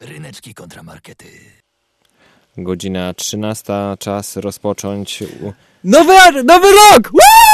Ryneczki kontramarkety. Godzina 13, czas rozpocząć. Nowy, nowy rok! Woo!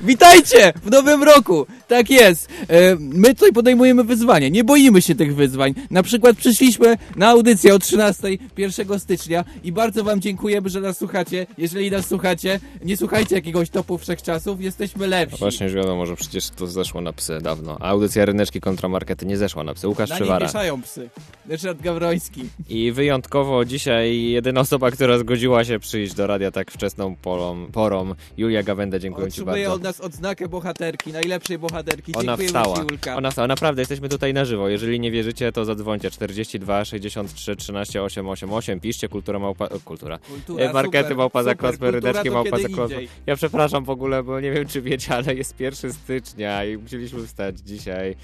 Witajcie w nowym roku! Tak jest. E, my tutaj podejmujemy wyzwanie. Nie boimy się tych wyzwań. Na przykład przyszliśmy na audycję o 13 1 stycznia i bardzo wam dziękujemy, że nas słuchacie. Jeżeli nas słuchacie, nie słuchajcie jakiegoś topu wszechczasów, jesteśmy lepsi. Właśnie już wiadomo, że przecież to zeszło na psy dawno. A audycja Ryneczki kontramarkety nie zeszła na psy. Łukasz na nie Przywara. mieszają psy. Ryszard Gawroński. I wyjątkowo dzisiaj jedyna osoba, która zgodziła się przyjść do radia tak wczesną porą, porą Julia Gawenda, dziękuję Ci Otrzymuje od nas odznakę bohaterki, najlepszej bohaterki. Ona Dziękujemy wstała. Ci, Julka. Ona wstała. Naprawdę, jesteśmy tutaj na żywo. Jeżeli nie wierzycie, to zadzwońcie 42 63 13 888. Piszcie kultura małpa... Kultura. Kultura, E, markety super, małpa za super. klas, Kultura rydeczki to małpa kiedy za klas. indziej. Ja przepraszam w ogóle, bo nie wiem czy wiecie, ale jest 1 stycznia i musieliśmy wstać dzisiaj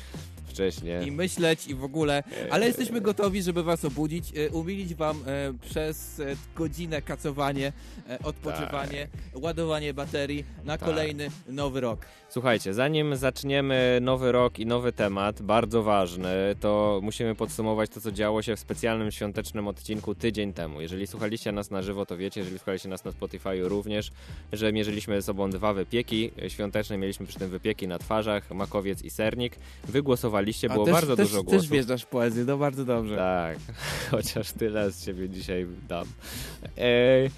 wcześniej. i myśleć i w ogóle, ale jesteśmy gotowi, żeby was obudzić, e, umilić wam e, przez e, godzinę kacowanie, odpoczywanie, ładowanie baterii na Tak. kolejny nowy rok. Słuchajcie, zanim zaczniemy nowy rok i nowy temat, bardzo ważny, to musimy podsumować to, co działo się w specjalnym świątecznym odcinku tydzień temu. Jeżeli słuchaliście nas na żywo, to wiecie, jeżeli słuchaliście nas na Spotify również, że mierzyliśmy ze sobą dwa wypieki świąteczne, mieliśmy przy tym wypieki na twarzach, makowiec i sernik. Wy głosowaliście, było też, bardzo też, dużo Też głosów. wjeżdżasz w poezję, no bardzo dobrze. Tak, chociaż tyle z siebie dzisiaj dam. E,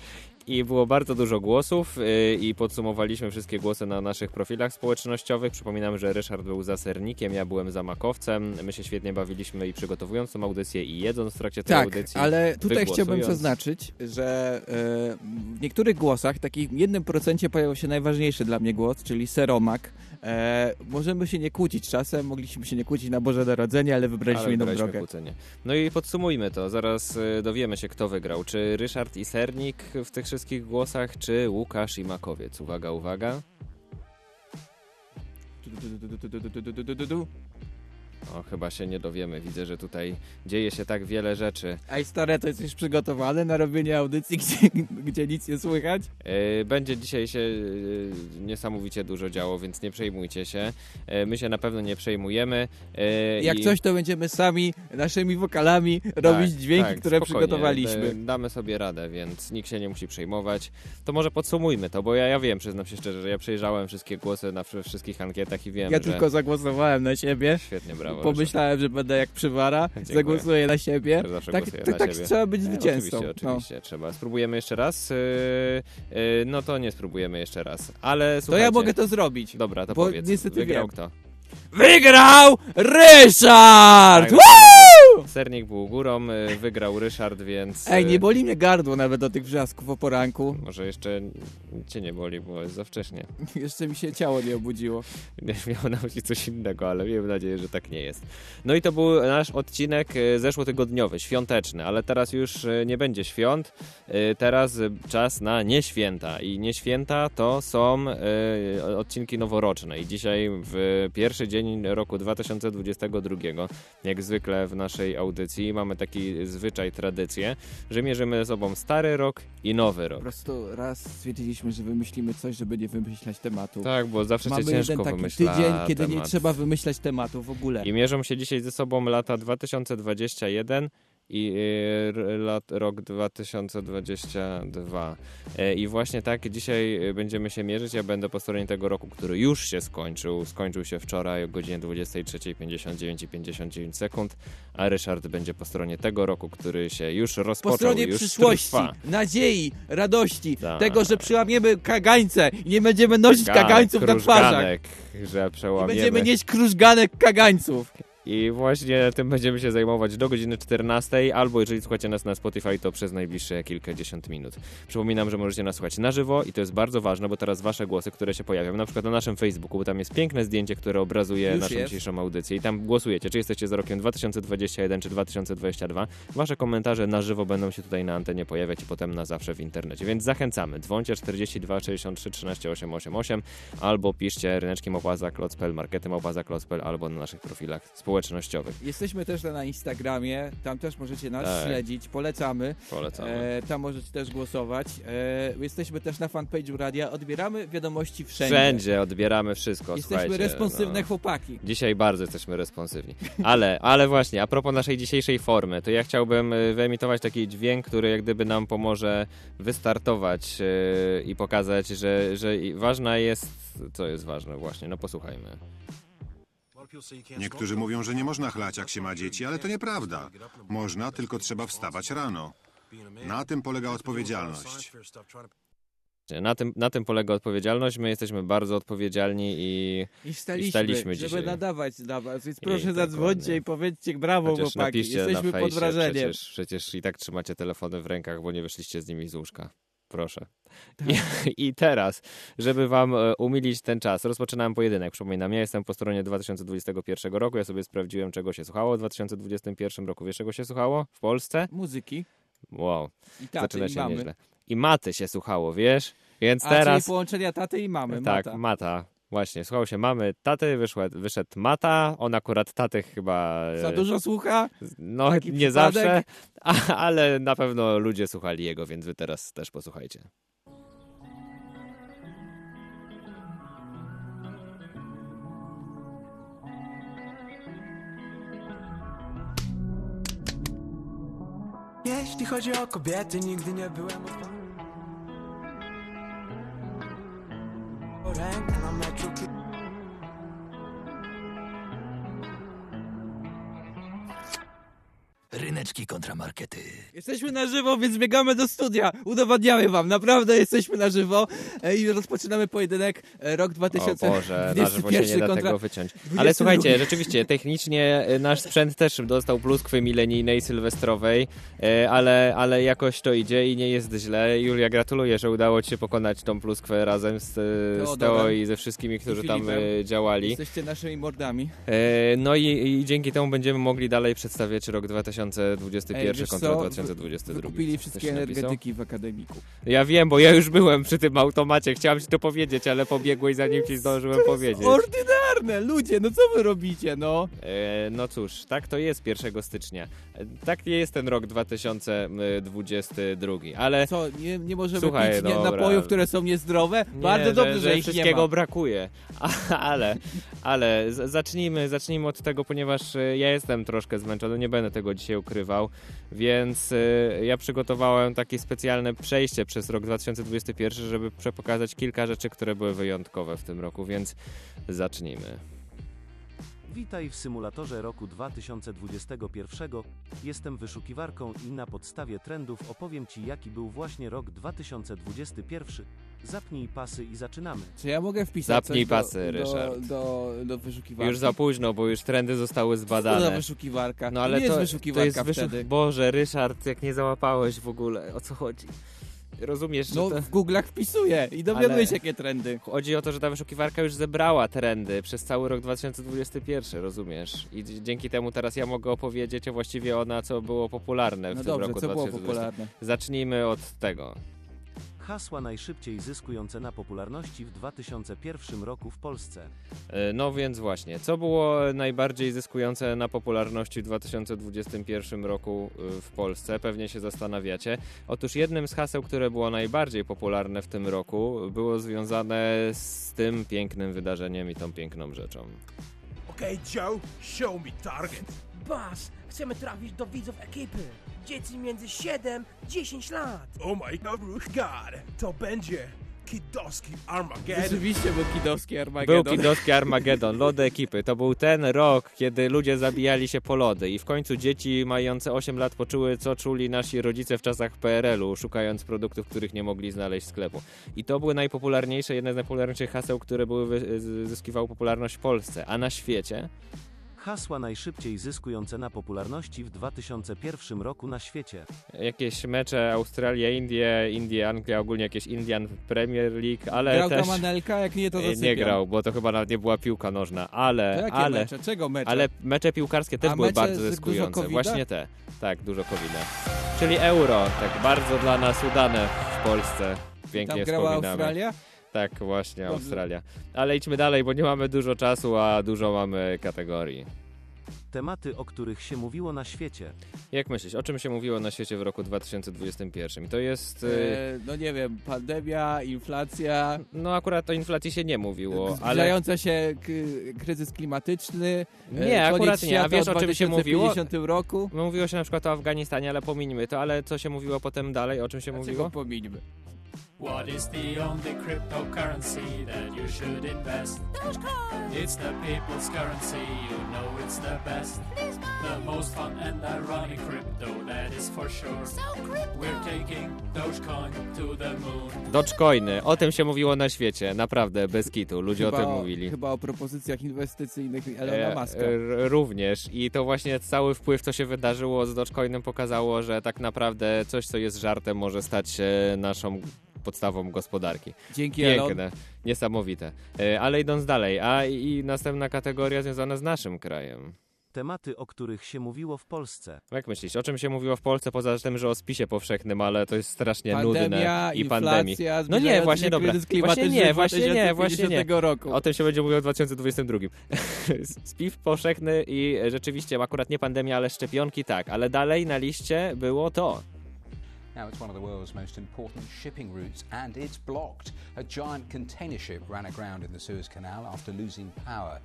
I było bardzo dużo głosów e, i podsumowaliśmy wszystkie głosy na naszych profilach społecznościowych. Przypominam, że Ryszard był za sernikiem, ja byłem za makowcem. My się świetnie bawiliśmy i przygotowując tą audycję i jedząc w trakcie tej Tak, audycji. ale tutaj chciałbym zaznaczyć, że e, w niektórych głosach, takim jednym procencie pojawił się najważniejszy dla mnie głos, czyli seromak. E, możemy się nie kłócić czasem, mogliśmy się nie kłócić na Boże Narodzenie, ale wybraliśmy Ale inną drogę. kłócenie. No i podsumujmy to. Zaraz e, dowiemy się, kto wygrał. Czy Ryszard i Sernik w tych wszystkich głosach, czy Łukasz i Makowiec? Uwaga, uwaga. O, chyba się nie dowiemy. Widzę, że tutaj dzieje się tak wiele rzeczy. Ej stare, to jesteś przygotowany na robienie audycji, gdzie, gdzie nic nie słychać? E, Będzie dzisiaj się e, niesamowicie dużo działo, więc nie przejmujcie się. E, My się na pewno nie przejmujemy. Jak i- coś, to będziemy sami, naszymi wokalami Tak, robić dźwięki, tak, które przygotowaliśmy. Damy sobie radę, więc nikt się nie musi przejmować. To może podsumujmy to, bo ja, ja wiem, przyznam się szczerze, że ja przejrzałem wszystkie głosy na wszy- wszystkich ankietach i wiem, Ja że... tylko zagłosowałem na siebie. Świetnie, brawo. Pomyślałem, że będę jak przywara, Dziękuję. zagłosuję na siebie. Ryszard. Zawsze Tak, tak, na tak siebie. trzeba być zwycięzcą. Oczywiście, No. oczywiście, trzeba. Spróbujemy jeszcze raz? Yy, yy, no to nie spróbujemy jeszcze raz. Ale To ja mogę to zrobić. Dobra, to bo powiedz. niestety Wygrał wiem. kto? Wygrał Ryszard! Tak! Sernik był górą, yy, wygrał Ryszard, więc... Ej, nie boli mnie gardło nawet do tych wrzasków o poranku. Może jeszcze cię nie boli, bo jest za wcześnie. Jeszcze mi się ciało nie obudziło. Miało na myśli coś innego, ale miejmy nadzieję, że tak nie jest. No i to był nasz odcinek e, zeszłotygodniowy, świąteczny, ale teraz już nie będzie świąt. Teraz czas na nieświęta i nieświęta to są odcinki noworoczne i dzisiaj w pierwszy dzień roku 2022, jak zwykle w naszej audycji mamy taki zwyczaj, tradycję, że mierzymy ze sobą stary rok i nowy Po rok. prostu raz stwierdziliśmy, że wymyślimy coś, żeby nie wymyślać tematu. Tak, bo zawsze Mamy się ciężko jeden taki wymyśla tydzień, kiedy nie temat. trzeba wymyślać tematu w ogóle. I mierzą się dzisiaj ze sobą lata 2021 i y, lat, rok 2022. E, I właśnie tak dzisiaj y, będziemy się mierzyć. Ja będę po stronie tego roku, który już się skończył. Skończył się wczoraj o godzinie 23.59 i 59 sekund, a Ryszard będzie po stronie tego roku, który się już rozpoczął. Po stronie już przyszłości, Trwa. nadziei, radości, Tak. tego, że przyłamiemy kagańce i nie będziemy nosić Tak, kagańców na twarzach. że I przełamiemy. będziemy nieść krużganek kagańców. I właśnie tym będziemy się zajmować do godziny 14, albo jeżeli słuchacie nas na Spotify, to przez najbliższe kilkadziesiąt minut. Przypominam, że możecie nas słuchać na żywo i to jest bardzo ważne, bo teraz wasze głosy, które się pojawią, na przykład na naszym Facebooku, bo tam jest piękne zdjęcie, które obrazuje Już naszą jest. dzisiejszą audycję i tam głosujecie, czy jesteście za rokiem 2021 czy 2022. Wasze komentarze na żywo będą się tutaj na antenie pojawiać i potem na zawsze w internecie, więc zachęcamy. Dzwońcie 42 63 13 888 albo piszcie ryneczkiem opaza klocpel, marketem opaza klocpel albo na naszych profilach społecznościowych społecznościowych. Jesteśmy też na Instagramie, tam też możecie nas Tak. śledzić, polecamy. Polecamy. E, tam możecie też głosować. E, jesteśmy też na fanpage'u radia, odbieramy wiadomości wszędzie. Wszędzie odbieramy wszystko, Jesteśmy słuchajcie. responsywne no. chłopaki. Dzisiaj bardzo jesteśmy responsywni. Ale, ale właśnie, a propos naszej dzisiejszej formy, to ja chciałbym y, wyemitować taki dźwięk, który jak gdyby nam pomoże wystartować y, i pokazać, że, że ważna jest... Co jest ważne właśnie? No posłuchajmy. Niektórzy mówią, że nie można chlać, jak się ma dzieci, ale to nieprawda. Można, tylko trzeba wstawać rano. Na tym polega odpowiedzialność. Na tym, na tym polega odpowiedzialność. My jesteśmy bardzo odpowiedzialni i I staliśmy, staliśmy żeby dzisiaj. nadawać dla was. Więc I proszę dokładnie. zadzwońcie i powiedzcie brawo chociaż chłopaki. napiszcie Jesteśmy na pod fejsie, wrażeniem. przecież, przecież i tak trzymacie telefony w rękach, bo nie wyszliście z nimi z łóżka. Proszę. Tak. I, I teraz, żeby wam e, umilić ten czas, rozpoczynałem pojedynek. Przypominam, ja jestem po stronie 2021 roku. Ja sobie sprawdziłem, czego się słuchało w 2021 roku. Wiesz, czego się słuchało w Polsce? Muzyki Wow, i taty zaczyna i się mamy. nieźle. I maty się słuchało, wiesz? Więc A, teraz... czyli połączenia taty i mamy. Tak, Mata. mata. Właśnie, słuchało się mamy, taty, wyszedł, wyszedł mata, on akurat taty chyba... e, Za dużo słucha? No, nie przypadek? zawsze, ale na pewno ludzie słuchali jego, więc wy teraz też posłuchajcie. Jeśli chodzi o kobiety, nigdy nie byłem o rękę na meczu Ryneczki kontramarkety. Jesteśmy na żywo, więc biegamy do studia. Udowadniamy wam, naprawdę jesteśmy na żywo e, i rozpoczynamy pojedynek e, rok O 2021 Boże, na żywo się nie da kontra... tego wyciąć. 22. Ale słuchajcie, rzeczywiście, technicznie e, nasz sprzęt też dostał pluskwy milenijnej, sylwestrowej, ale, ale jakoś to idzie i nie jest źle. Julia, gratuluję, że udało ci się pokonać tą pluskwę razem z, z Teo i ze wszystkimi, którzy tam działali. Jesteście naszymi mordami. No i, i dzięki temu będziemy mogli dalej przedstawiać rok 2021 Ej, wiesz kontra co? 2022. Wykupili Coś wszystkie energetyki w akademiku. Ja wiem, bo ja już byłem przy tym automacie. Chciałem ci to powiedzieć, ale pobiegłeś zanim ci zdążyłem powiedzieć. Ordynarne, ludzie, no co wy robicie, no? E, no cóż, tak to jest 1 stycznia. E, Tak jest ten rok 2022, ale Co, nie, nie możemy Słuchaj, pić nie, dobra. napojów, które są niezdrowe? nie, Bardzo dobrze, że, że, ich wszystkiego nie ma. brakuje. A, ale, ale zacznijmy, zacznijmy od tego, ponieważ e, ja jestem troszkę zmęczony, nie będę tego dzisiaj ukrywał, więc e, ja przygotowałem takie specjalne przejście przez rok 2021, żeby przepokazać kilka rzeczy, które były wyjątkowe w tym roku, więc zacznijmy. Witaj w symulatorze roku 2021. Jestem wyszukiwarką i na podstawie trendów opowiem Ci jaki był właśnie rok 2021. Zapnij pasy i zaczynamy. Czy ja mogę wpisać Zapnij coś pasy, do, Ryszard. Do, do, do wyszukiwarki? Już za późno, bo już trendy zostały Co za zbadane. wyszukiwarka? No ale nie to, jest wyszukiwarka to jest wyszuk- wtedy. Boże, Ryszard, jak nie załapałeś w ogóle, o co chodzi? Rozumiesz, że No to... w Google'ach wpisuję i dowiadujesz Ale- jakie trendy. Chodzi o to, że ta wyszukiwarka już zebrała trendy przez cały rok 2021, rozumiesz? I dzięki temu teraz ja mogę opowiedzieć, a właściwie o na co było popularne w No tym dobrze, roku co było 2020. popularne? Zacznijmy od tego. Hasła najszybciej zyskujące na popularności w 2001 roku w Polsce. E, No więc właśnie, co było najbardziej zyskujące na popularności w 2021 roku y, w Polsce? Pewnie się zastanawiacie. Otóż jednym z haseł, które było najbardziej popularne w tym roku, było związane z tym pięknym wydarzeniem i tą piękną rzeczą. Okej, Joe, show me target. Bas, chcemy trafić do widzów ekipy. Dzieci między 7 10 lat. Oh my god, to będzie Kidowski Armageddon. Rzeczywiście był kidowski Był Armagedon. kidowski Armagedon, lody ekipy. To był ten rok, kiedy ludzie zabijali się po lody i w końcu dzieci mające 8 lat poczuły, co czuli nasi rodzice w czasach PRL-u, szukając produktów, których nie mogli znaleźć w sklepu. I to były najpopularniejsze, jedne z najpopularniejszych haseł, które były zyskiwały popularność w Polsce. A na świecie Hasła najszybciej zyskujące na popularności w 2001 roku na świecie. jakieś mecze Australia, Indie, Indie, Anglia, ogólnie jakieś Indian Premier League, ale Grał też... tam Anelka, jak nie to zasypiam. nie grał, bo to chyba nawet nie była piłka nożna, To ale, jakie ale, mecze? Czego mecze? ale mecze piłkarskie też A były bardzo zyskujące. COVID-a? Właśnie te. Tak, dużo covid Czyli euro, tak bardzo dla nas udane w Polsce. Pięknie Tam grała wspominamy. Australia? Tak, właśnie Dobrze. Australia. Ale idźmy dalej, bo nie mamy dużo czasu, a dużo mamy kategorii. Tematy, o których się mówiło na świecie. Jak myślisz, o czym się mówiło na świecie w roku 2021? To jest... y, E, no nie wiem, pandemia, inflacja, No akurat o inflacji się nie mówiło, ale... zbliżająca się k- kryzys klimatyczny. e, Nie, akurat nie. A wiesz, w o czym się mówiło? 2050 roku. Mówiło się na przykład o Afganistanie, ale pomińmy to, ale co się mówiło potem dalej, o czym się Dlaczego mówiło? pomińmy? What is the only cryptocurrency that you should invest? It's the people's currency, you know it's the best. The most fun and ironic crypto, that is for sure. We're taking Dogecoin to the moon. Dogecoiny, o tym się mówiło na świecie, naprawdę, bez kitu, ludzie chyba o tym mówili. Chyba o propozycjach inwestycyjnych E, Elona Muska. r- również i to właśnie cały wpływ, co się wydarzyło z Dogecoinem pokazało, że tak naprawdę coś, co jest żartem, może stać się naszą podstawą gospodarki. Dzięki Elon. Piękne, niesamowite. E, Ale idąc dalej, a i następna kategoria związana z naszym krajem. Tematy, o których się mówiło w Polsce. Jak myślisz, o czym się mówiło w Polsce, poza tym, że o spisie powszechnym, ale to jest strasznie Pandemia, nudne i pandemii. No nie, właśnie dobra. Właśnie nie, właśnie nie, właśnie nie. 2050 roku. O tym się będzie mówiło w 2022. Spiw powszechny i rzeczywiście akurat nie pandemia, ale szczepionki tak, ale dalej na liście było to. Now, it's one of the world's most important shipping routes, and it's blocked. A giant container ship ran aground in the Suez Canal after losing power.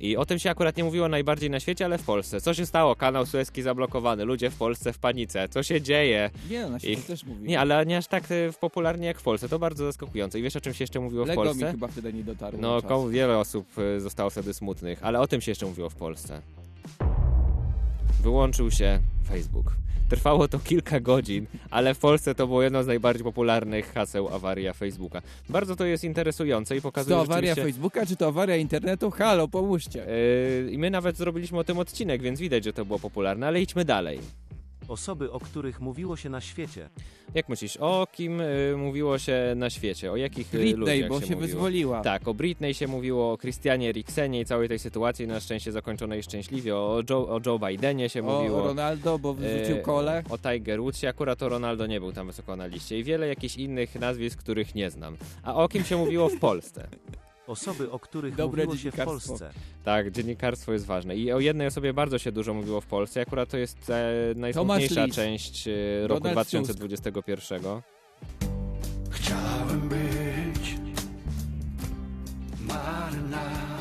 I o tym się akurat nie mówiło najbardziej na świecie, ale w Polsce. Co się stało? Kanał Suezki zablokowany, ludzie w Polsce w panice. Co się dzieje? Nie, no, na świecie Ich- też mówi. Nie, ale nie aż tak e, popularnie jak w Polsce. To bardzo zaskakujące. I wiesz, o czym się jeszcze mówiło w Lego mi Polsce? chyba wtedy nie dotarło. No, komu wiele osób e, zostało wtedy smutnych, ale o tym się jeszcze mówiło w Polsce. Wyłączył się Facebook. Trwało to kilka godzin, ale w Polsce to było jedno z najbardziej popularnych haseł awaria Facebooka. Bardzo to jest interesujące i pokazuje to awaria rzeczywiście... Facebooka, czy to awaria internetu? Halo, pomóżcie. Yy, I my nawet zrobiliśmy o tym odcinek, więc widać, że to było popularne, ale idźmy dalej. Osoby, o których mówiło się na świecie. Jak myślisz, o kim y, mówiło się na świecie? O jakich y, Britney, ludziach bo się, wyzwoliła. Tak, o Britney się mówiło, o Christianie Eriksenie i całej tej sytuacji, na szczęście zakończonej szczęśliwie, o Joe, o Joe Bidenie się O mówiło. Ronaldo, bo wyrzucił e, kole. O Tiger Woodsie, akurat o Ronaldo nie był tam wysoko na liście i wiele jakichś innych nazwisk, których nie znam. A o kim się mówiło w Polsce? Osoby, o których Dobre mówiło się w. Polsce. Tak, dziennikarstwo jest ważne. I o jednej osobie bardzo się dużo mówiło w Polsce. Akurat to jest e, najsmutniejsza część e, roku Donald 2021. Chciałem być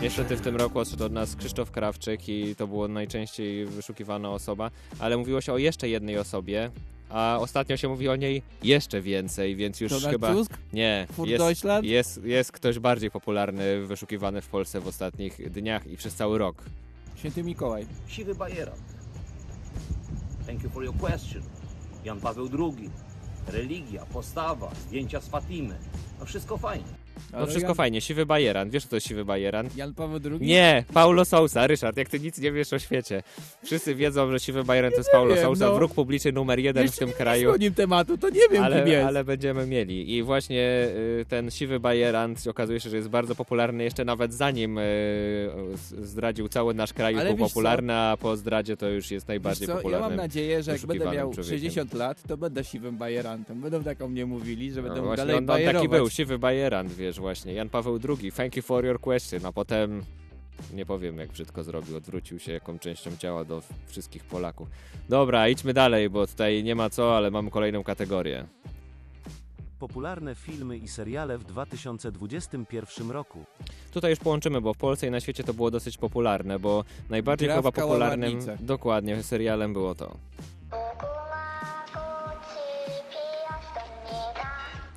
Niestety w tym roku odszedł od nas Krzysztof Krawczyk i to było najczęściej wyszukiwana osoba, ale mówiło się o jeszcze jednej osobie, a ostatnio się mówi o niej jeszcze więcej, więc już Donald chyba... Tusk? Nie, jest, jest, jest ktoś bardziej popularny, wyszukiwany w Polsce w ostatnich dniach i przez cały rok. Święty Mikołaj. Siwy Bajeran. Thank you for your question. Jan Paweł II. Religia, postawa, zdjęcia z Fatimy. No wszystko fajnie. No Ale wszystko Jan, fajnie, siwy bajeran, wiesz co to jest siwy bajeran? Jan Paweł II? Nie, Paulo Sousa, Ryszard, jak ty nic nie wiesz o świecie. Wszyscy wiedzą, że siwy bajeran to jest Paulo wiem, Sousa, no. wróg publiczny numer jeden Jeszcze w tym nie kraju. o nim tematu, to nie wiem kim ale, jest. ale będziemy mieli. I właśnie y, ten siwy bajeran okazuje się, że jest bardzo popularny jeszcze nawet zanim y, zdradził cały nasz kraj, Ale był wiesz co? popularny, a po zdradzie to już jest Wiesz najbardziej co, ja popularny. mam nadzieję, że jak będę miał człowiekiem. 60 lat, to będę siwym bajerantem. Będą tak o mnie mówili, że będę No mógł dalej on, on taki był, siwy bajerant, wiesz właśnie. Jan Paweł II, thank you for your question, a potem nie powiem jak brzydko zrobił, odwrócił się jaką częścią ciała do wszystkich Polaków. Dobra, idźmy dalej, bo tutaj nie ma co, ale mamy kolejną kategorię. Popularne filmy i seriale w 2021 roku. Tutaj już połączymy, bo w Polsce i na świecie to było dosyć popularne, bo najbardziej Gra w chyba popularnym dokładnie serialem było to.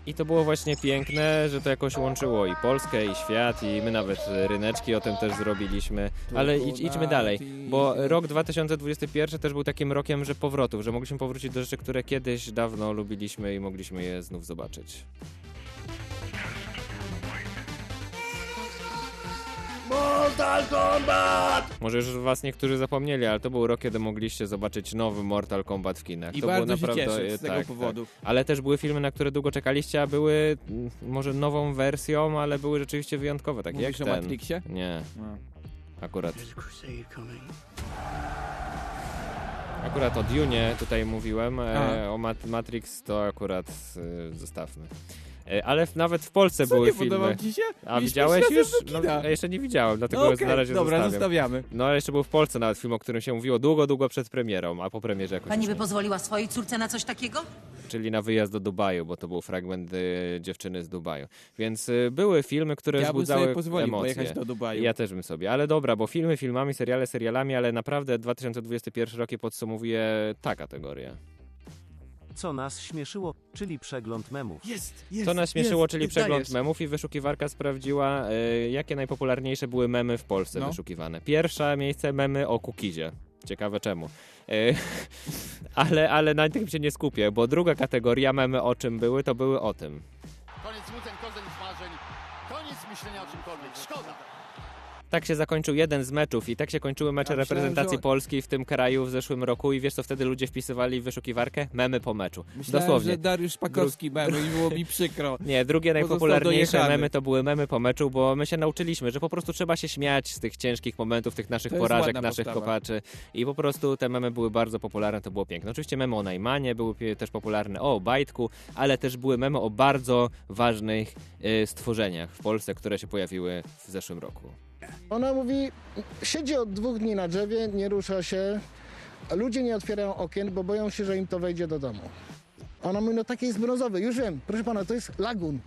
I to było właśnie piękne, że to jakoś łączyło i Polskę, i świat, i my nawet ryneczki o tym też zrobiliśmy. Ale idź, idźmy dalej, bo rok 2021 też był takim rokiem, że powrotów, że mogliśmy powrócić do rzeczy, które kiedyś dawno lubiliśmy i mogliśmy je znów zobaczyć. Mortal Kombat! Może już was niektórzy zapomnieli, ale to był rok, kiedy mogliście zobaczyć nowy Mortal Kombat w kinach. I to bardzo było się naprawdę cieszę z tego tak, powodu. Tak. Ale też były filmy, na które długo czekaliście, a były mm, może nową wersją, ale były rzeczywiście wyjątkowe, takie Mówisz jak o ten. Matrixie? Nie, No. akurat. Akurat o Dune tutaj mówiłem, e, A. o Mat Matrix to akurat e, zostawmy. E, Ale nawet w Polsce Co, były nie filmy. ci się? A Mieliśmy widziałeś już? do No, kina. ja jeszcze nie widziałem, dlatego No okej, na razie dobra, zostawiam. zostawiamy. No ale jeszcze był w Polsce nawet film, o którym się mówiło długo, długo przed premierą, a po premierze jakoś Pani by nie. pozwoliła swojej córce na coś takiego? czyli na wyjazd do Dubaju, bo to był fragment y, dziewczyny z Dubaju. Więc y, były filmy, które Ja bym wzbudzały emocje. pojechać do Dubaju. Ja też bym sobie, ale dobra, bo filmy filmami, seriale serialami, ale naprawdę 2021 rok je podsumowuje ta kategoria. Co nas śmieszyło, czyli przegląd memów. Jest, jest, To nas śmieszyło, jest, czyli jest, przegląd dajesz. memów i wyszukiwarka sprawdziła, y, jakie najpopularniejsze były memy w Polsce No. wyszukiwane. Pierwsze miejsce memy o kukizie. Ciekawe czemu. Y, ale, ale na tym się nie skupię, bo druga kategoria memy o czym były, to były o tym. Koniec złudzeń, koniec marzeń, koniec myślenia o czymkolwiek. Tak się zakończył jeden z meczów i tak się kończyły mecze Ja reprezentacji że- Polski w tym kraju w zeszłym roku i wiesz co wtedy ludzie wpisywali w wyszukiwarkę? Memy po meczu. Myślałem, Dosłownie. że Dariusz Pakowski memy i było mi przykro. Nie, drugie najpopularniejsze memy to były memy po meczu, bo my się nauczyliśmy, że po prostu trzeba się śmiać z tych ciężkich momentów, tych naszych porażek, naszych postawa. kopaczy i po prostu te memy były bardzo popularne, to było piękne. Oczywiście memy o Najmanie były też popularne, o Bajtku, ale też były memy o bardzo ważnych y, stworzeniach w Polsce, które się pojawiły w zeszłym roku. Ona mówi, siedzi od dwóch dni na drzewie, nie rusza się, ludzie nie otwierają okien, bo boją się, że im to wejdzie do domu. Ona mówi, no taki jest brązowy, już wiem, proszę pana, to jest lagun.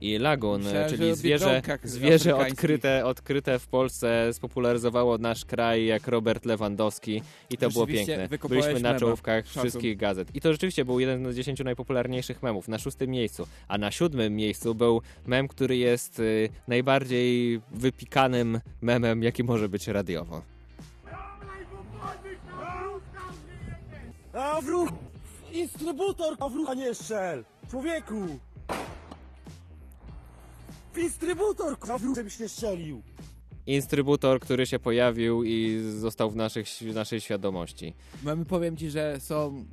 I lagun, Myślałem, czyli zwierzę, zwierzę odkryte, odkryte w Polsce spopularyzowało nasz kraj jak Robert Lewandowski i to było piękne. Byliśmy na czołówkach wszystkich gazet. I to rzeczywiście był jeden z dziesięciu najpopularniejszych memów, na szóstym miejscu. A na siódmym miejscu był mem, który jest y, najbardziej wypikanym memem, jaki może być radiowo. A wróg! Instrybutor! A wróg, a nie strzel! Człowieku! Instrybutor! Nie strzelił! Instrybutor, który się pojawił i został w, naszych, w naszej świadomości. Memy powiem ci, że są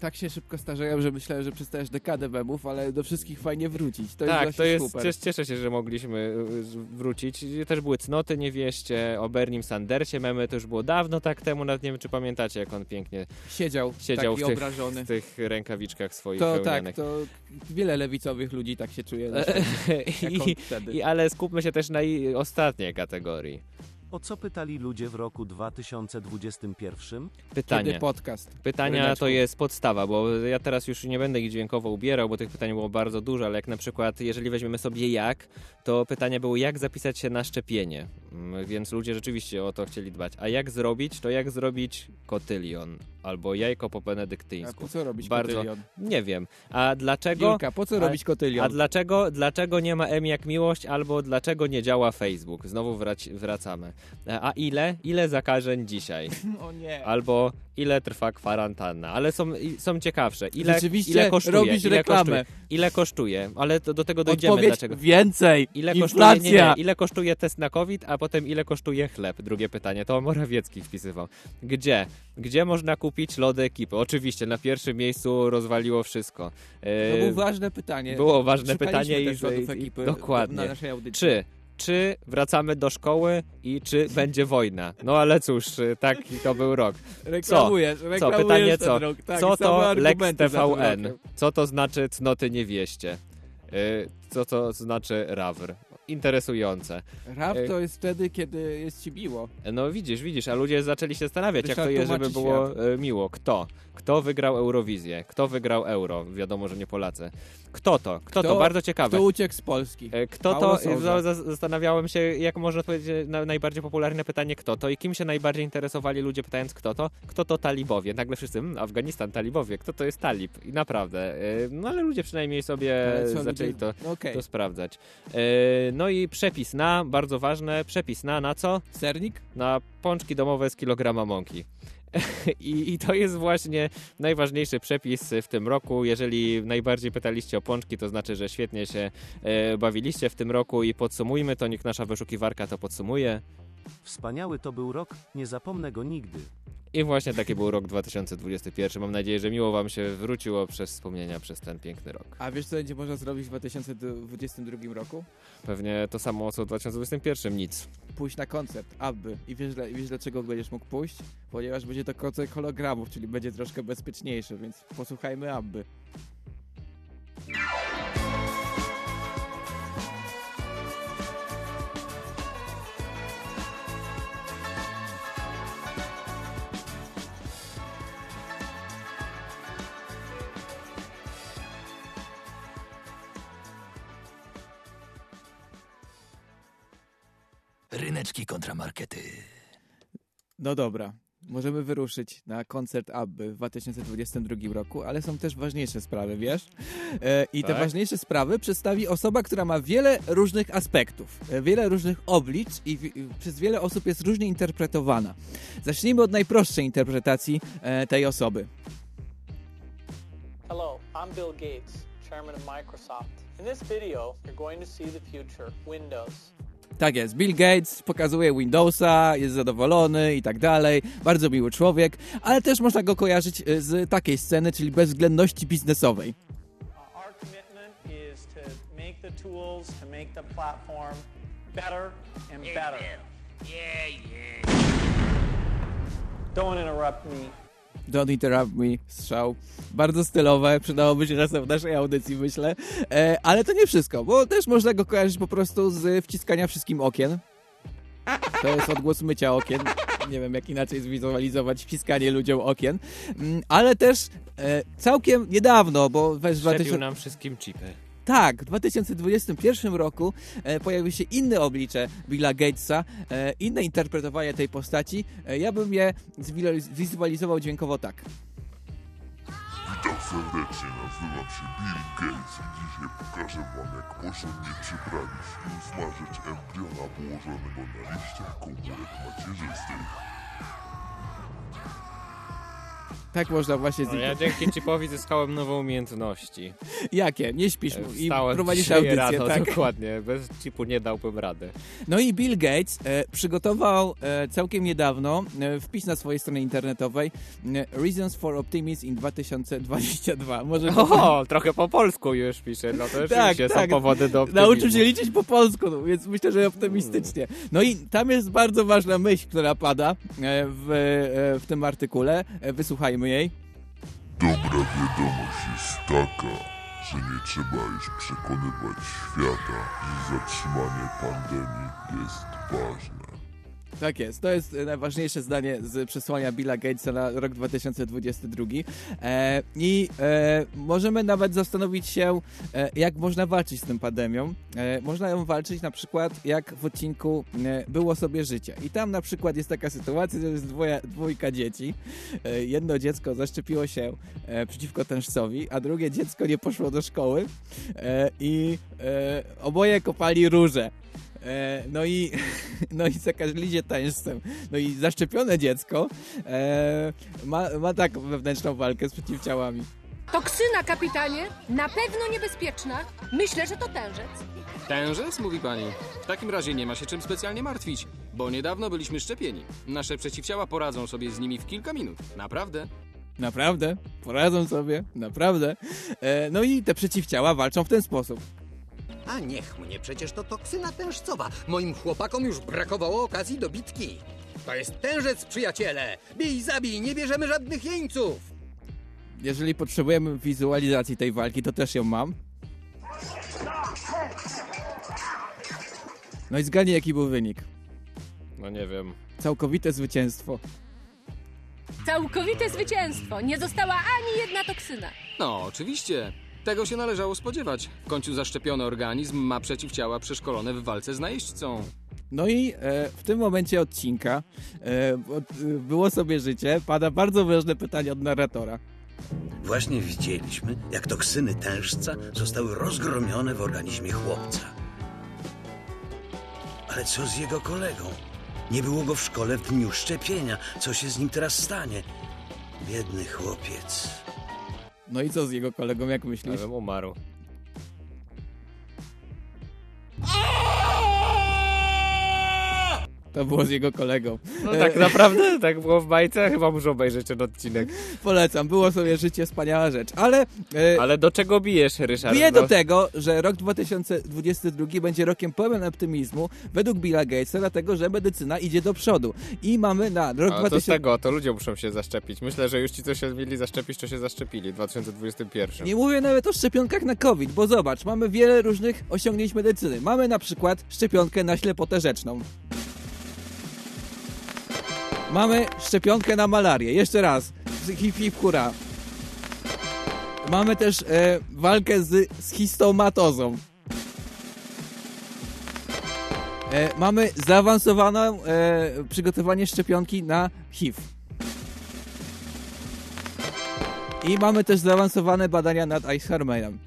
tak się szybko starzeją, że myślałem, że przestajesz dekadę memów, ale do wszystkich fajnie wrócić. To jest tak, właśnie to jest, super. cies- cieszę się, że mogliśmy y, wrócić. Też były cnoty niewieście, o Bernim Sandersie memy, to już było dawno tak temu, nawet nie wiem, czy pamiętacie, jak on pięknie Siedział, siedział w tych, obrażony. w tych rękawiczkach swoich To tak, to wiele lewicowych ludzi tak się czuje. I. I, ale skupmy się też na ostatniej kategorii. O co pytali ludzie w roku 2021? Pytanie. Kiedy podcast? Pytania Ryneczku. to jest podstawa, bo ja teraz już nie będę ich dźwiękowo ubierał, bo tych pytań było bardzo dużo, ale jak na przykład, jeżeli weźmiemy sobie jak, to pytania były, jak zapisać się na szczepienie. Mm, Więc ludzie rzeczywiście o to chcieli dbać. A jak zrobić, to jak zrobić kotylion albo jajko po A benedyktyńsku. po co robić Bardzo, kotylion? Nie wiem. A dlaczego... Julka, po co a, robić kotylion? A dlaczego, dlaczego nie ma M jak miłość, albo dlaczego nie działa Facebook? Znowu wraci, wracamy. E, A ile? Ile zakażeń dzisiaj? O nie. Albo ile trwa kwarantanna? Ale są, są ciekawsze. Ile, Rzeczywiście ile kosztuje? robisz ile reklamę. Kosztuje? Ile kosztuje? Ale to, do tego dojdziemy. Odpowiedź dlaczego? więcej. Ile Inflacja. kosztuje, nie, nie, ile kosztuje test na COVID, a potem ile kosztuje chleb? Drugie pytanie. To Morawiecki wpisywał. Gdzie? Gdzie można kupić lody ekipy? Oczywiście, na pierwszym miejscu rozwaliło wszystko. E, To było ważne pytanie. Było ważne pytanie i, i, dokładnie. na naszej audycji. Czy, czy wracamy do szkoły i czy będzie wojna? No ale cóż, y, taki to był rok. Co? Reklamujesz, Co? reklamujesz Pytanie co? rok. Tak, co to Lex TVN? Co to znaczy cnoty niewieście? Y, Co to znaczy rawr? Interesujące. Rap Y, to jest wtedy, kiedy jest ci miło. No widzisz, widzisz, a ludzie zaczęli się zastanawiać, jak to jest, żeby było e, miło. Kto? Kto wygrał Eurowizję? Kto wygrał Euro? Wiadomo, że nie Polacy. Kto to? Kto, to? Bardzo ciekawe. Kto uciekł z Polski? E, Kto Paulo to? Zastanawiałem się, jak można odpowiedzieć na najbardziej popularne pytanie, kto to i kim się najbardziej interesowali ludzie pytając, kto to? Kto to talibowie? Nagle wszyscy, "Mm, Afganistan, talibowie, kto to jest talib? I naprawdę, e, no ale ludzie przynajmniej sobie zaczęli to, Okej. to sprawdzać. E, No i przepis na, bardzo ważne, przepis na, na co? Sernik? Na pączki domowe z kilograma mąki. I, I to jest właśnie najważniejszy przepis w tym roku. Jeżeli najbardziej pytaliście o pączki, to znaczy, że świetnie się e, bawiliście w tym roku i podsumujmy to, niech nasza wyszukiwarka to podsumuje. Wspaniały to był rok, nie zapomnę go nigdy. I właśnie taki był rok 2021. Mam nadzieję, że miło wam się wróciło przez wspomnienia przez ten piękny rok. A wiesz, co będzie można zrobić w 2022 roku? Pewnie to samo co w 2021, nic. Pójść na koncert Abby. I wiesz, i wiesz dlaczego będziesz mógł pójść? Ponieważ będzie to koncert hologramów, czyli będzie troszkę bezpieczniejszy, więc posłuchajmy Abby. No dobra, możemy wyruszyć na koncert Abby w 2022 roku, ale są też ważniejsze sprawy, wiesz? E, I te Tak? ważniejsze sprawy przedstawi osoba, która ma wiele różnych aspektów, e, wiele różnych oblicz i, w, i przez wiele osób jest różnie interpretowana. Zacznijmy od najprostszej interpretacji e, tej osoby. Hello, I'm Bill Gates, chairman of Microsoft. In this video, you're going to see the future, Windows. Tak jest, Bill Gates pokazuje Windowsa, jest zadowolony i tak dalej, bardzo miły człowiek, ale też można go kojarzyć e, z takiej sceny, czyli bezwzględności biznesowej. Our commitment is to make the tools to make the platform better and better. Yeah, yeah. Don't interrupt me. Don't Interrupt Me, strzał. Bardzo stylowe, przydałoby się czasem w naszej audycji, myślę. E, ale to nie wszystko, bo też można go kojarzyć po prostu z wciskania wszystkim okien. To jest odgłos mycia okien. Nie wiem, jak inaczej zwizualizować wciskanie ludziom okien. Mm, Ale też e, całkiem niedawno, bo weź Szczepił 2000... nam wszystkim chipy. Tak, w 2021 roku e, pojawiły się inne oblicze Billa Gatesa, e, inne interpretowanie tej postaci. E, ja bym je zwizualiz- zwizualizował dźwiękowo tak. Witam serdecznie, nazywam się Bill Gates i dzisiaj pokażę wam jak porządnie przyprawić i usmażyć embriona położonego na liściach komórek macierzystych. Tak można właśnie No, ja dzięki chipowi zyskałem nowe umiejętności. Jakie? Nie śpisz mu i prowadzisz audycję, rano, tak? dokładnie. Bez chipu nie dałbym rady. No i Bill Gates e, przygotował e, całkiem niedawno e, wpis na swojej stronie internetowej e, Reasons for Optimism in 2022. Może O, trochę po polsku już pisze, no to rzeczywiście są powody do optymizmu. Nauczył się liczyć po polsku, no, więc myślę, że optymistycznie. No i tam jest bardzo ważna myśl, która pada e, w, e, w tym artykule. E, Jej. Dobra wiadomość jest taka, że nie trzeba już przekonywać świata, że zatrzymanie pandemii jest ważne. Tak jest, to jest e, najważniejsze zdanie z przesłania Billa Gatesa na rok 2022. E, I e, możemy nawet zastanowić się, jak można walczyć z tą pandemią. Można ją walczyć na przykład jak w odcinku Było sobie życie. I tam na przykład jest taka sytuacja, że jest dwoja, dwójka dzieci. Jedno dziecko zaszczepiło się przeciwko tężcowi, a drugie dziecko nie poszło do szkoły i oboje kopali róże. E, no i, no i zakaźli się tańszcem. No i zaszczepione dziecko e, ma, ma taką wewnętrzną walkę z przeciwciałami. Toksyna, kapitanie, na pewno niebezpieczna. Myślę, że to tężec. Tężec, mówi pani. W takim razie nie ma się czym specjalnie martwić, bo niedawno byliśmy szczepieni. Nasze przeciwciała poradzą sobie z nimi w kilka minut. Naprawdę. Naprawdę, poradzą sobie, naprawdę. E, no i te przeciwciała walczą w ten sposób. A niech mnie, przecież to toksyna tężcowa. Moim chłopakom już brakowało okazji do bitki. To jest tężec, przyjaciele! Bij, zabij, nie bierzemy żadnych jeńców! Jeżeli potrzebujemy wizualizacji tej walki, to też ją mam. No i zgadnij, jaki był wynik. No nie wiem. Całkowite zwycięstwo. Całkowite zwycięstwo. Nie została ani jedna toksyna. No, oczywiście. Tego się należało spodziewać. W końcu zaszczepiony organizm ma przeciwciała przeszkolone w walce z najeźdźcą. No i e, w tym momencie odcinka e, od, e, było sobie życie. Pada bardzo ważne pytanie od narratora. Właśnie widzieliśmy, jak toksyny tężca zostały rozgromione w organizmie chłopca. Ale co z jego kolegą? Nie było go w szkole w dniu szczepienia. Co się z nim teraz stanie? Biedny chłopiec. No i co z jego kolegą, jak myślisz? Ja bym umarł. To było z jego kolegą. No tak naprawdę, tak było w bajce, chyba muszę obejrzeć ten odcinek. Polecam, było sobie życie, wspaniała rzecz. Ale, e, Ale do czego bijesz, Ryszard? Biję No, do tego, że rok 2022 będzie rokiem pełen optymizmu według Billa Gatesa, dlatego że medycyna idzie do przodu. I mamy na rok A to z 2000... tego, to ludzie muszą się zaszczepić. Myślę, że już ci, co się mieli zaszczepić, to się zaszczepili w 2021. Nie mówię nawet o szczepionkach na COVID, bo zobacz, mamy wiele różnych osiągnięć medycyny. Mamy na przykład szczepionkę na ślepotę rzeczną. Mamy szczepionkę na malarię. Jeszcze raz. Hip hip hura. Mamy też e, walkę z, z histomatozą. e, mamy zaawansowane e, przygotowanie szczepionki na HIV. I mamy też zaawansowane badania nad Alzheimerem.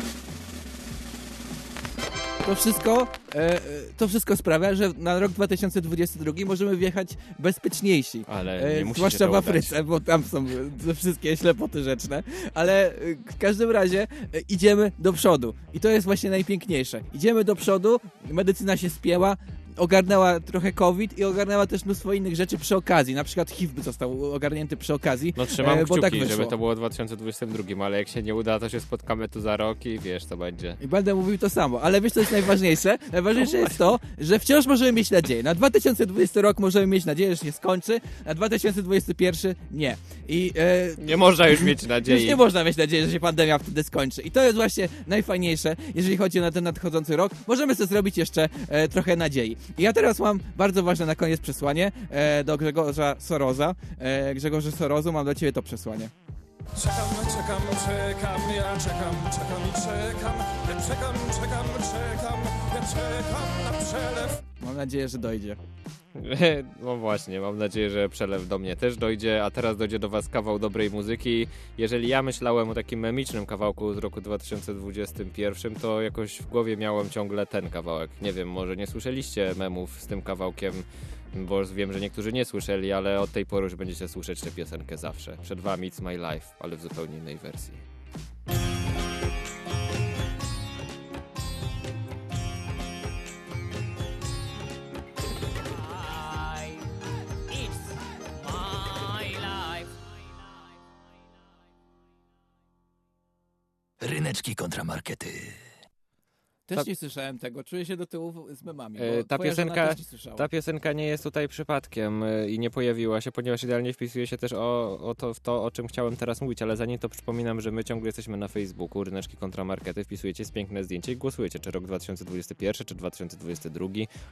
To wszystko, e, e, to wszystko sprawia, że na rok 2022 możemy wjechać bezpieczniejsi. Ale E, nie musi Zwłaszcza w Afryce, bo tam są e, wszystkie ślepoty rzeczne. Ale e, w każdym razie e, idziemy do przodu. I to jest właśnie najpiękniejsze. Idziemy do przodu, medycyna się spięła, ogarnęła trochę COVID i ogarnęła też mnóstwo innych rzeczy przy okazji. Na przykład HIV by został ogarnięty przy okazji. No trzymam e, bo tak żeby to było w 2022, ale jak się nie uda, to się spotkamy tu za rok i wiesz, co będzie. I będę mówił to samo, ale wiesz co jest najważniejsze? Najważniejsze jest to, że wciąż możemy mieć nadzieję. Na 2020 rok możemy mieć nadzieję, że się skończy, na 2021 nie. I e, Nie można już mieć nadziei. Już nie można mieć nadziei, że się pandemia wtedy skończy. I to jest właśnie najfajniejsze, jeżeli chodzi o ten nadchodzący rok. Możemy sobie zrobić jeszcze e, trochę nadziei. I ja teraz mam bardzo ważne na koniec przesłanie e, do Grzegorza Soroza. E, Grzegorze Sorozu, mam dla ciebie to przesłanie. Czekam, czekam, czekam, ja czekam, czekam czekam. Ja czekam, czekam, czekam, ja czekam na przelew. Mam nadzieję, że dojdzie. No właśnie, mam nadzieję, że przelew do mnie też dojdzie, a teraz dojdzie do was kawał dobrej muzyki. Jeżeli ja myślałem o takim memicznym kawałku z roku 2021, to jakoś w głowie miałem ciągle ten kawałek. Nie wiem, może nie słyszeliście memów z tym kawałkiem, bo wiem, że niektórzy nie słyszeli, ale od tej pory już będziecie słyszeć tę piosenkę zawsze. Przed wami It's My Life, ale w zupełnie innej wersji. Ryneczki kontramarkety. Też Ta- nie słyszałem tego, czuję się do tyłu z memami. E, Ta piosenka, ta piosenka nie jest tutaj przypadkiem e, i nie pojawiła się, ponieważ idealnie wpisuje się też o, o to, w to, o czym chciałem teraz mówić, ale zanim to przypominam, że my ciągle jesteśmy na Facebooku, Ryneczki Kontramarkety, wpisujecie piękne zdjęcie i głosujecie, czy rok 2021, czy 2022.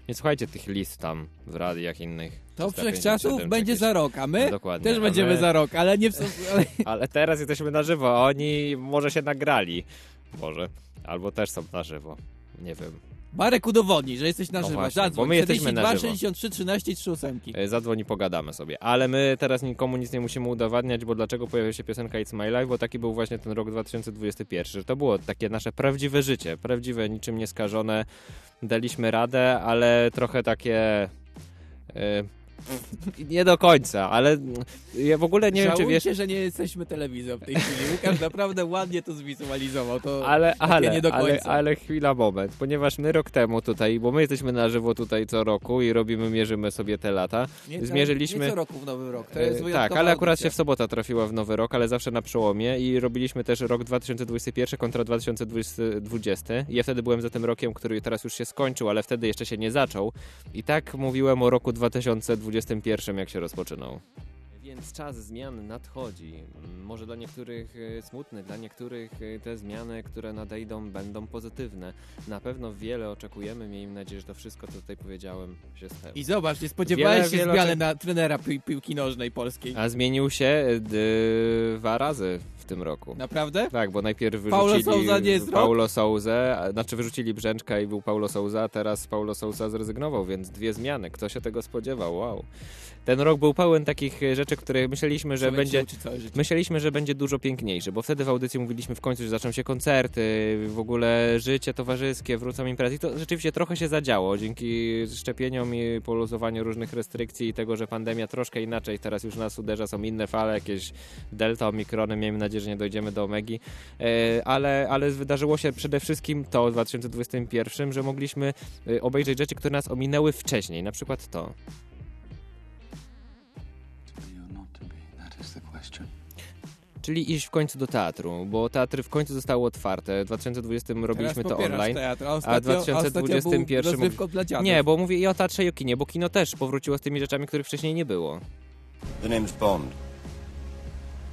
Nie słuchajcie tych list tam w radiach innych. To 357 wszechczasów będzie jakieś- za rok, a my No, też a będziemy my- za rok, ale nie w... Ale... Ale teraz jesteśmy na żywo, a oni może się nagrali. Może. Albo też są na żywo. Nie wiem. Marek udowodni, że jesteś na No żywo. właśnie, Zadzwoń. bo my jesteśmy na 42 żywo. 63 13 38. E, Zadzwoń i pogadamy sobie. Ale my teraz nikomu nic nie musimy udowadniać, bo dlaczego pojawiła się piosenka It's My Life, bo taki był właśnie ten rok 2021, że to było takie nasze prawdziwe życie, prawdziwe, niczym nieskażone. Daliśmy radę, ale trochę takie... e, nie do końca, ale ja w ogóle nie wiem, czy wiesz... Żałujcie, że nie jesteśmy telewizją w tej chwili. Łukasz naprawdę ładnie to zwizualizował. To Ale, ale, nie do ale, końca. ale chwila, moment, ponieważ my rok temu tutaj, bo my jesteśmy na żywo tutaj co roku i robimy, mierzymy sobie te lata, Nie co- zmierzyliśmy... nie co roku w Nowy Rok, E, Tak, ale akurat audycja. się w sobotę trafiła w nowy rok, ale zawsze na przełomie i robiliśmy też rok 2021 kontra 2020 i ja wtedy byłem za tym rokiem, który teraz już się skończył, ale wtedy jeszcze się nie zaczął i tak mówiłem o roku 2021, jak się rozpoczynał. Więc czas zmian nadchodzi. Mm, Może dla niektórych e, smutny, dla niektórych e, te zmiany, które nadejdą, będą pozytywne. Na pewno wiele oczekujemy, miejmy nadzieję, że to wszystko, co tutaj powiedziałem, się spełni. I zobacz, nie spodziewałeś Wiele, się wiele zmiany na trenera pi piłki nożnej polskiej. A zmienił się d- dwa razy w tym roku. Naprawdę? Tak, bo najpierw Paulo wyrzucili Sousa nie jest? Paulo Souzę, a- znaczy wyrzucili Brzęczka i był Paulo Souza, a teraz Paulo Sousa zrezygnował, więc dwie zmiany. Kto się tego spodziewał? Wow. Ten rok był pełen takich e, rzeczy, które myśleliśmy, że będzie myśleliśmy, że będzie dużo piękniejszy, bo wtedy w audycji mówiliśmy w końcu, że zaczną się koncerty, w ogóle życie towarzyskie, wrócą imprezy. I to rzeczywiście trochę się zadziało dzięki szczepieniom i poluzowaniu różnych restrykcji i tego, że pandemia troszkę inaczej teraz już nas uderza, są inne fale, jakieś delta, omikrony, miejmy nadzieję, że nie dojdziemy do omegi, E, ale, ale wydarzyło się przede wszystkim to w 2021, że mogliśmy e, obejrzeć rzeczy, które nas ominęły wcześniej, na przykład to. Czyli iść w końcu do teatru, bo teatry w końcu zostały otwarte. W 2020 robiliśmy to online. teatr, a a ostatnio- w 2021 ostatnio był rozrywką dla dziadów. Nie, bo mówię i o teatrze i o kinie, bo kino też powróciło z tymi rzeczami, których wcześniej nie było. The name's Bond.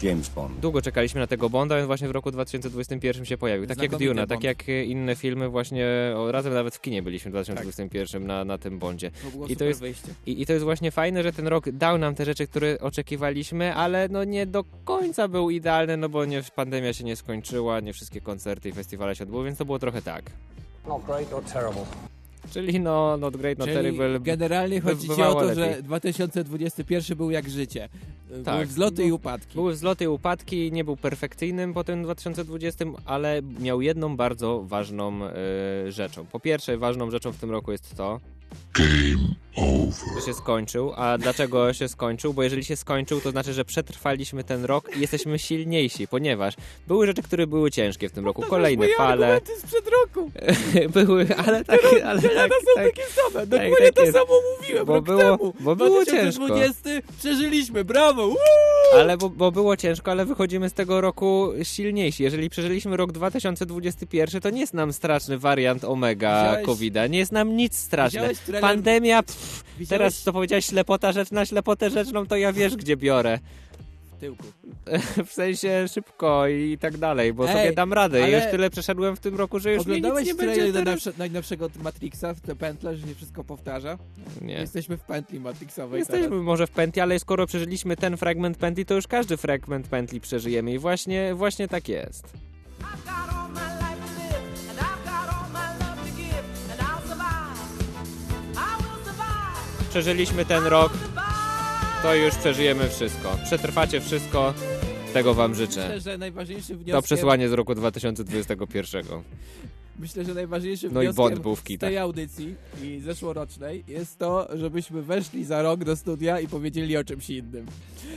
James Bond. Długo czekaliśmy na tego Bonda, więc właśnie w roku 2021 się pojawił. Tak jak Znakomity Duna, tak jak inne filmy właśnie, o, razem nawet w kinie byliśmy w 2021 na, na tym Bondzie. To było I to, jest, i, I to jest właśnie fajne, że ten rok dał nam te rzeczy, które oczekiwaliśmy, ale no nie do końca był idealny, no bo nie, pandemia się nie skończyła, nie wszystkie koncerty i festiwale się odbyły, więc to było trochę tak. Not great or terrible. Czyli no, not great, not Czyli terrible. generalnie chodzi ci o to, lepiej. że 2021 był jak życie. Były Tak. wzloty i upadki. Były wzloty i upadki, nie był perfekcyjnym po tym 2020, ale miał jedną bardzo ważną e, rzeczą. Po pierwsze, ważną rzeczą w tym roku jest to, że się skończył. A dlaczego się skończył? Bo jeżeli się skończył, to znaczy, że przetrwaliśmy ten rok i jesteśmy silniejsi, ponieważ były rzeczy, które były ciężkie w tym roku. Kolejne moje fale. sprzed roku. były, ale tak, ale Te tak, są tak, takie same. tak, Dokładnie tak to samo mówiłem Bo rok było- temu. bo było 2020 przeżyliśmy, brawo! Woo! Ale bo, bo było ciężko, ale wychodzimy z tego roku silniejsi. Jeżeli przeżyliśmy rok 2021, to nie jest nam straszny wariant omega COVID-a. Nie jest nam nic straszne. Pandemia, pff, Widziałeś- teraz to powiedziałeś ślepota rzeczna, ślepotę rzeczną, to ja wiesz, gdzie biorę. W tyłku. w sensie szybko i tak dalej, bo Ej, sobie dam radę. ale- Już tyle przeszedłem w tym roku, że już mi nic nie będzie do teraz. najnowsze- najnowszego Matrixa, w te pętle, że się wszystko powtarza? Nie. Jesteśmy w pętli Matrixowej Jesteśmy teraz. może w pętli, ale skoro przeżyliśmy ten fragment pętli, to już każdy fragment pętli przeżyjemy i właśnie, właśnie tak jest. Przeżyliśmy ten rok, to już przeżyjemy wszystko. Przetrwacie wszystko, tego wam życzę. Myślę, że najważniejszym To przesłanie z roku 2021. Myślę, że najważniejszym No i z tej audycji i zeszłorocznej jest to, żebyśmy weszli za rok do studia i powiedzieli o czymś innym.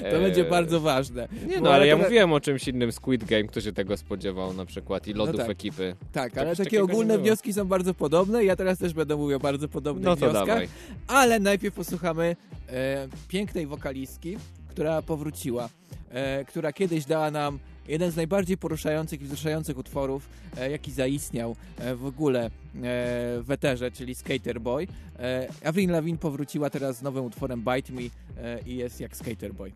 To Eee, będzie bardzo ważne. Nie no, ale ja teraz- mówiłem o czymś innym, Squid Game, kto się tego spodziewał na przykład i lodów tak. ekipy. Tak, To ale takie ogólne wnioski są bardzo podobne. Ja teraz też będę mówił o bardzo podobnych No to wnioskach. dawaj. Ale najpierw posłuchamy e, pięknej wokalistki, która powróciła, e, która kiedyś dała nam jeden z najbardziej poruszających i wzruszających utworów, e, jaki zaistniał e, w ogóle e, w eterze, czyli Skater Boy. E, Avril Lavigne powróciła teraz z nowym utworem Bite Me e, i jest jak Skater Boy.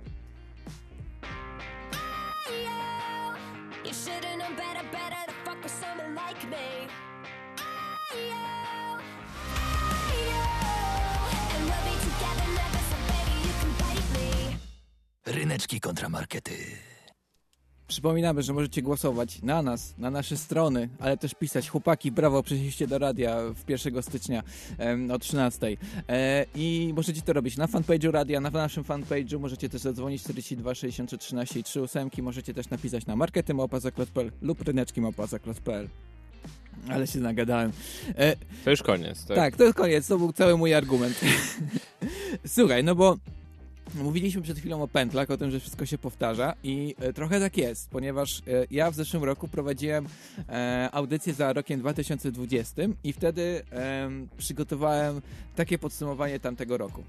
Ryneczki kontramarkety. Przypominamy, że możecie głosować na nas, na nasze strony, ale też pisać chłopaki, brawo, przyszliście do radia w 1 stycznia em, o 13. E, I możecie to robić na fanpage'u radia, na naszym fanpage'u, możecie też zadzwonić 42 63 13 i 3 ósemki, możecie też napisać na marketymałpazaklot.pl lub ryneczkimałpazaklot.pl ale się nagadałem. E, To już koniec. Tak? tak, to jest koniec, to był cały mój argument. Słuchaj, no bo mówiliśmy przed chwilą o pętlach, o tym, że wszystko się powtarza i e, trochę tak jest, ponieważ e, ja w zeszłym roku prowadziłem e, audycję za rokiem 2020 i wtedy em, przygotowałem takie podsumowanie tamtego roku.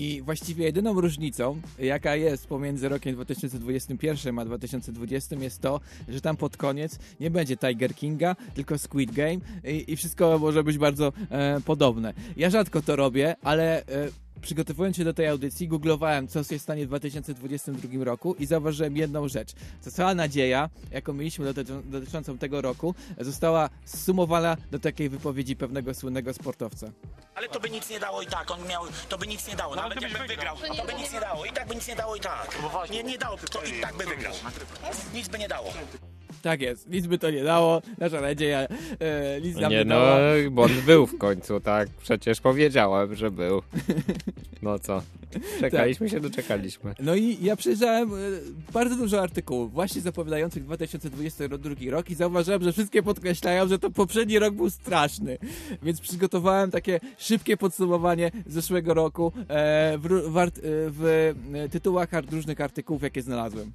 I właściwie jedyną różnicą, jaka jest pomiędzy rokiem 2021 a 2020 jest to, że tam pod koniec nie będzie Tiger Kinga, tylko Squid Game i, i wszystko może być bardzo e, podobne. Ja rzadko to robię, ale e, przygotowując się do tej audycji, googlowałem, co się stanie w 2022 roku i zauważyłem jedną rzecz. To cała nadzieja, jaką mieliśmy dotyczą, dotyczącą tego roku, została zsumowana do takiej wypowiedzi pewnego słynnego sportowca. Ale to by nic nie dało i tak, on miał, to by nic nie dało, nawet jakby wygrał, to by nic nie dało, i tak by nic nie dało i tak. Nie, nie dało, to i tak by wygrał. Nic by nie dało. Tak jest, nic by to nie dało, nasza nadzieja e, nic nam nie, Nie no, dała. Bond był w końcu, tak. Przecież powiedziałem, że był. No co? Czekaliśmy się, doczekaliśmy. No i ja przejrzałem e, bardzo dużo artykułów właśnie zapowiadających 2022 rok i zauważyłem, że wszystkie podkreślają, że to poprzedni rok był straszny. Więc przygotowałem takie szybkie podsumowanie zeszłego roku e, w, ró- w, art, e, w e, tytułach różnych artykułów, jakie znalazłem.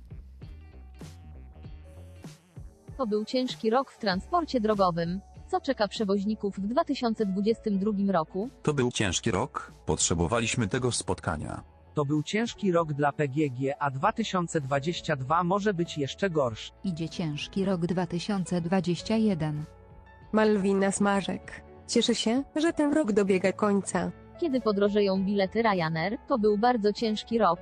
To był ciężki rok w transporcie drogowym. Co czeka przewoźników w 2022 roku? To był ciężki rok, potrzebowaliśmy tego spotkania. To był ciężki rok dla PGG, a 2022 może być jeszcze gorszy. Idzie ciężki rok 2021. Malwina Smarzek. Cieszę się, że ten rok dobiega końca. Kiedy podrożeją bilety Ryanair, to był bardzo ciężki rok.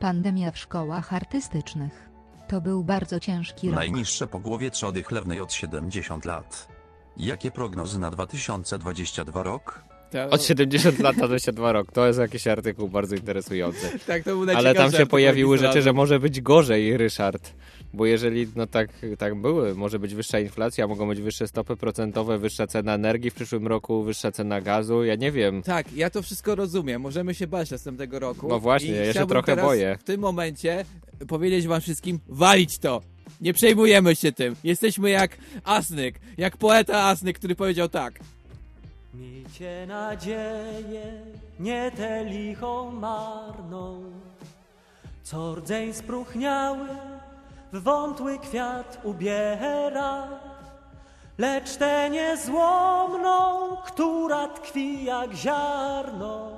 Pandemia w szkołach artystycznych. To był bardzo ciężki rok. Najniższe pogłowie trzody chlewnej od 70 lat. Jakie prognozy na 2022 rok? Od 70 lat na 22 rok. To jest jakiś artykuł bardzo interesujący. Tak, to był Ale tam się pojawiły rzeczy, że może być gorzej, Ryszard. Bo jeżeli no tak, tak były, może być wyższa inflacja, mogą być wyższe stopy procentowe, wyższa cena energii w przyszłym roku, wyższa cena gazu, ja nie wiem. Tak, ja to wszystko rozumiem. Możemy się bać następnego roku. No właśnie, ja się chciałbym trochę teraz boję. W tym momencie powiedzieć wam wszystkim, walić to! Nie przejmujemy się tym. Jesteśmy jak Asnyk, jak poeta Asnyk, który powiedział tak. Miejcie nadzieję, nie tę lichą marną, co rdzeń spróchniały w wątły kwiat ubiera, lecz tę niezłomną, która tkwi jak ziarno.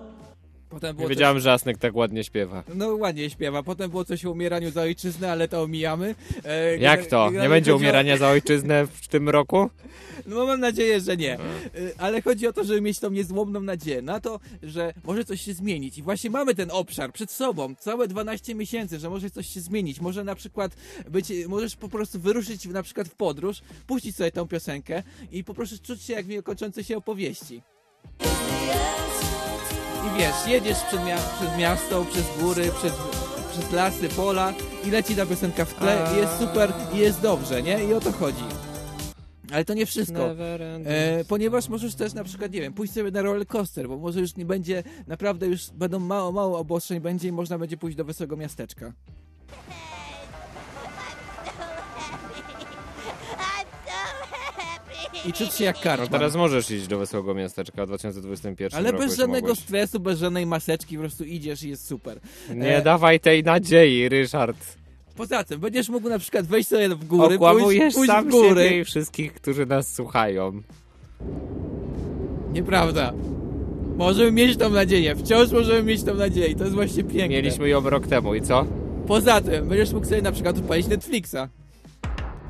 Potem Nie było wiedziałem, że Asnek tak ładnie śpiewa. No ładnie śpiewa. Potem było coś o umieraniu za ojczyznę, ale to omijamy. E, Jak to? Nie będzie chodzi o- umierania za ojczyznę w tym roku? No mam nadzieję, że nie. Y, Ale chodzi o to, żeby mieć tą niezłomną nadzieję na to, że może coś się zmienić. I właśnie mamy ten obszar przed sobą, całe 12 miesięcy, że może coś się zmienić. Może na przykład być, możesz po prostu wyruszyć na przykład w podróż, puścić sobie tą piosenkę i po prostu czuć się jak w kończącej się opowieści. Wiesz, jedziesz przed, mia- przed miasto, przez góry, przez, przez lasy, pola i leci ta piosenka w tle i jest super i jest dobrze, nie? I o to chodzi. Ale to nie wszystko. E, ponieważ możesz też na przykład, nie wiem, pójść sobie na roller coaster, bo może już nie będzie, naprawdę już będą mało, mało obostrzeń będzie i można będzie pójść do wesołego miasteczka. I czuć się jak No karczman. teraz możesz iść do Wesołego Miasteczka w 2021 Ale roku. bez żadnego mogłeś. stresu, bez żadnej maseczki, po prostu idziesz i jest super. Nie E, dawaj tej nadziei, Ryszard. Poza tym, będziesz mógł na przykład wejść sobie w góry, pójść, Okłamujesz pójść sam w góry. siebie i wszystkich, którzy nas słuchają. Nieprawda. Możemy mieć tą nadzieję, wciąż możemy mieć tą nadzieję, to jest właśnie piękne. Mieliśmy ją rok temu i co? Poza tym, będziesz mógł sobie na przykład odpalić Netflixa.